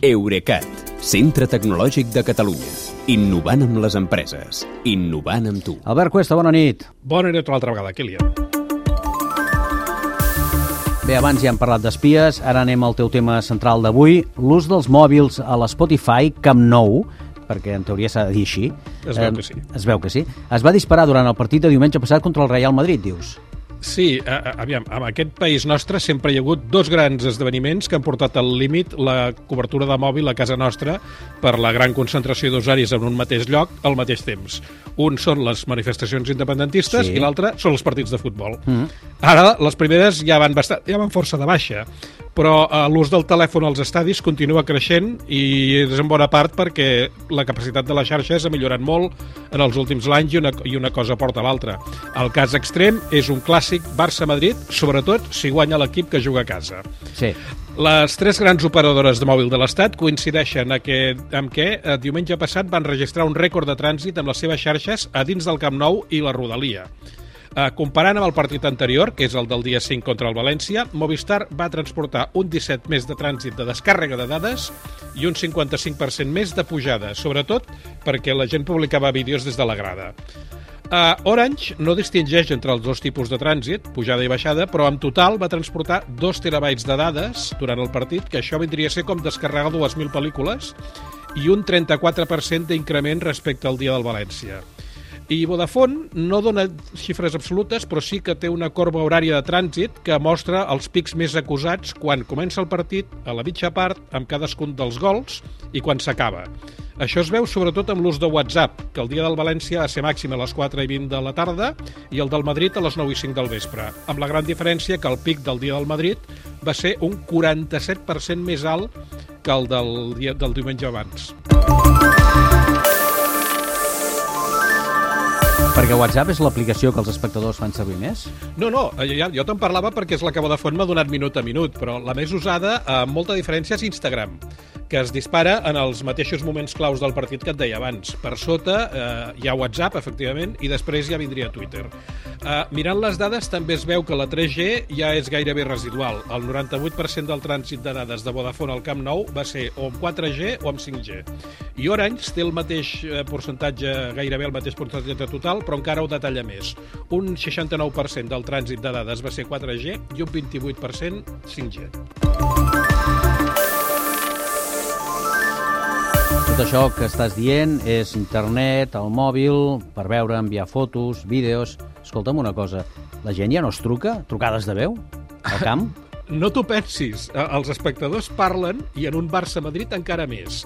Eurecat, centre tecnològic de Catalunya. Innovant amb les empreses. Innovant amb tu. Albert Cuesta, bona nit. Bona nit una altra vegada, Kílian. Bé, abans ja hem parlat d'espies, ara anem al teu tema central d'avui, l'ús dels mòbils a l'Spotify Camp Nou, perquè en teoria s'ha de dir així. Es veu Eh, que sí. Es veu que sí. Es va disparar durant el partit de diumenge passat contra el Real Madrid, dius. Sí, a, a, aviam, en aquest país nostre sempre hi ha hagut dos grans esdeveniments que han portat al límit la cobertura de mòbil a casa nostra per la gran concentració d'usuaris en un mateix lloc al mateix temps. Un són les manifestacions independentistes Sí. i l'altre són els partits de futbol. Mm. Ara, les primeres ja van, bastant, ja van força de baixa, però eh, l'ús del telèfon als estadis continua creixent i és en bona part perquè la capacitat de les xarxes ha millorat molt en els últims anys i una, i una cosa porta a l'altra. El cas extrem és un clàssic Barça-Madrid, sobretot si guanya l'equip que juga a casa. Sí. Les tres grans operadores de mòbil de l'Estat coincideixen a que, amb què eh, diumenge passat van registrar un rècord de trànsit amb les seves xarxes a dins del Camp Nou i la Rodalia. Eh, comparant amb el partit anterior, que és el del dia 5 contra el València, Movistar va transportar un 17 més de trànsit de descàrrega de dades i un 55% més de pujada, sobretot perquè la gent publicava vídeos des de la grada. Uh, Orange no distingeix entre els dos tipus de trànsit, pujada i baixada, però en total va transportar 2 terabytes de dades durant el partit, que això vindria a ser com descarregar 2.000 pel·lícules, i un 34% d'increment respecte al dia del València. I Vodafone no dona xifres absolutes, però sí que té una corba horària de trànsit que mostra els pics més acusats quan comença el partit, a la mitja part, amb cadascun dels gols, i quan s'acaba. Això es veu sobretot amb l'ús de WhatsApp, que el dia del València va ser màxim a les 4 i 20 de la tarda i el del Madrid a les 9 i 5 del vespre, amb la gran diferència que el pic del dia del Madrid va ser un 47% més alt que el del, dia, del diumenge abans. Perquè WhatsApp és l'aplicació que els espectadors fan servir més? No, no, eh, ja, jo te'n parlava perquè és la que Vodafone m'ha donat minut a minut, però la més usada, amb molta diferència, és Instagram, que es dispara en els mateixos moments claus del partit que et deia abans. Per sota eh, hi ha WhatsApp, efectivament, i després ja vindria Twitter. Eh, mirant les dades també es veu que la 3G ja és gairebé residual. El 98% del trànsit de dades de Vodafone al Camp Nou va ser o amb 4G o amb 5G. I Orange té el mateix eh, percentatge, gairebé el mateix percentatge total, però encara ho detalla més. Un 69% del trànsit de dades va ser 4G i un 28% 5G. Tot això que estàs dient és internet, el mòbil, per veure, enviar fotos, vídeos... Escolta'm una cosa, la gent ja no es truca? Trucades de veu? Al camp? No t'ho pensis, eh, els espectadors parlen i en un Barça-Madrid encara més.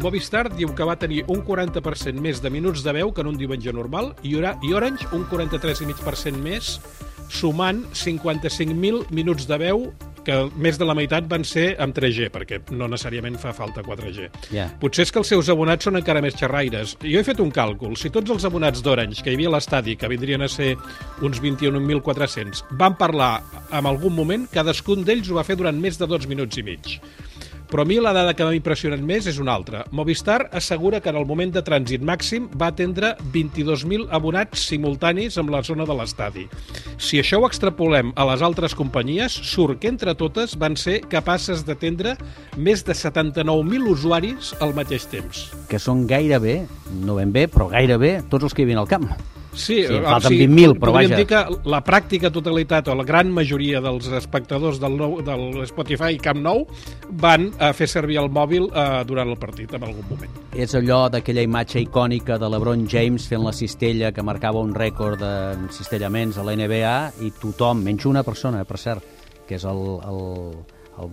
Movistar diu que va tenir un 40% més de minuts de veu que en un diumenge normal i Ora- i Orange un 43,5% més, sumant 55.000 minuts de veu que més de la meitat van ser amb 3G, perquè no necessàriament fa falta 4G. Ja. Potser és que els seus abonats són encara més xerraires. Jo he fet un càlcul. Si tots els abonats d'Orange que hi havia a l'estadi, que vindrien a ser uns 21.400, van parlar en algun moment, cadascun d'ells ho va fer durant més de dos minuts i mig. Però a mi la dada que m'ha impressionat més és una altra. Movistar assegura que en el moment de trànsit màxim va atendre 22.000 abonats simultanis amb la zona de l'estadi. Si això ho extrapolem a les altres companyies, surt que entre totes van ser capaces d'atendre més de 79.000 usuaris al mateix temps. Que són gairebé, no ben bé, però gairebé tots els que hi havien al camp. Sí, Sí, eh, falten sí, 20.000, però vaja. dir que la pràctica totalitat o la gran majoria dels espectadors del, nou, del Spotify Camp Nou van eh, fer servir el mòbil eh, durant el partit en algun moment. És allò d'aquella imatge icònica de l'Ebron James fent la cistella que marcava un rècord de cistellaments a la NBA i tothom, menys una persona, per cert, que és el, el, el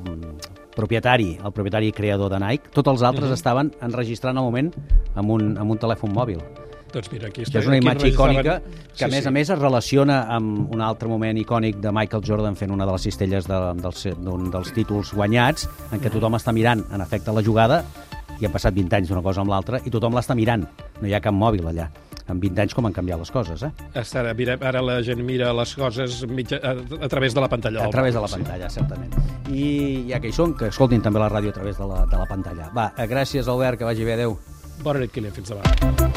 propietari, el propietari creador de Nike, tots els altres estaven enregistrant el moment amb un, amb un telèfon mòbil. Doncs mira, aquí Que està. és una imatge icònica que, a més a més, es relaciona amb un altre moment icònic de Michael Jordan fent una de les cistelles de, dels, d'un dels títols guanyats, en què tothom està mirant, en efecte, la jugada, i han passat 20 anys d'una cosa amb l'altra, i tothom l'està mirant. No hi ha cap mòbil allà. En 20 anys com han canviat les coses, eh? Ara, mira, ara la gent mira les coses mitja, a, a través de la pantalla. A través de la pantalla, certament. I ja que hi són, que escoltin també la ràdio a través de la, de la pantalla. Va, eh, gràcies, Albert, que vagi bé, adeu. Sí. Bona nit, Kilian, fins demà.